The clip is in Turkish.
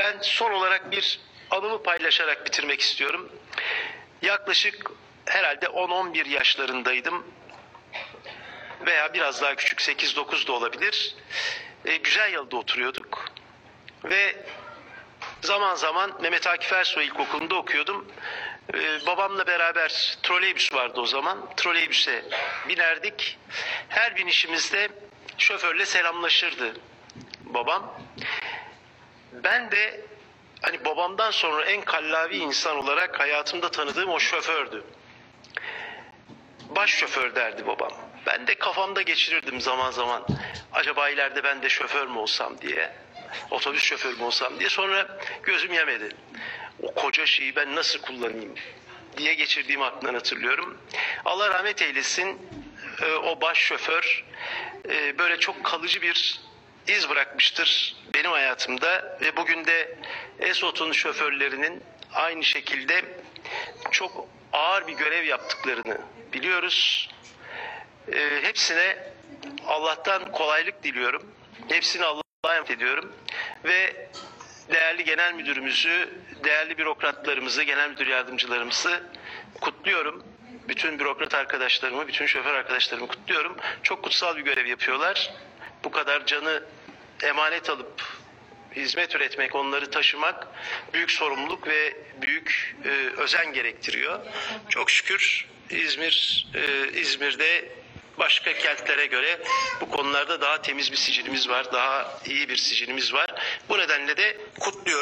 Ben son olarak bir anımı paylaşarak bitirmek istiyorum. Yaklaşık herhalde 10-11 yaşlarındaydım. Veya biraz daha küçük 8-9 da olabilir. E, güzel yılda oturuyorduk. Ve zaman zaman Mehmet Akif Ersoy İlkokulu'nda okuyordum. Ee, babamla beraber troleybüs vardı o zaman. Troleybüse binerdik. Her binişimizde şoförle selamlaşırdı babam. Ben de hani babamdan sonra en kallavi insan olarak hayatımda tanıdığım o şofördü. Baş şoför derdi babam. Ben de kafamda geçirirdim zaman zaman. Acaba ileride ben de şoför mü olsam diye. Otobüs şoförü mü olsam diye. Sonra gözüm yemedi. O koca şeyi ben nasıl kullanayım diye geçirdiğim aklından hatırlıyorum. Allah rahmet eylesin. Ee, O baş şoför e, böyle çok kalıcı bir iz bırakmıştır benim hayatımda ve bugün de Esot'un şoförlerinin aynı şekilde çok ağır bir görev yaptıklarını biliyoruz. Ee, hepsine Allah'tan kolaylık diliyorum. Hepsini Allah'a emanet ediyorum. Ve değerli genel müdürümüzü, değerli bürokratlarımızı, genel müdür yardımcılarımızı kutluyorum. Bütün bürokrat arkadaşlarımı, bütün şoför arkadaşlarımı kutluyorum. Çok kutsal bir görev yapıyorlar. Bu kadar canı emanet alıp hizmet üretmek, onları taşımak büyük sorumluluk ve büyük e, özen gerektiriyor. Çok şükür İzmir e, İzmir'de başka kentlere göre bu konularda daha temiz bir sicilimiz var, daha iyi bir sicilimiz var. Bu nedenle de kutluyorum.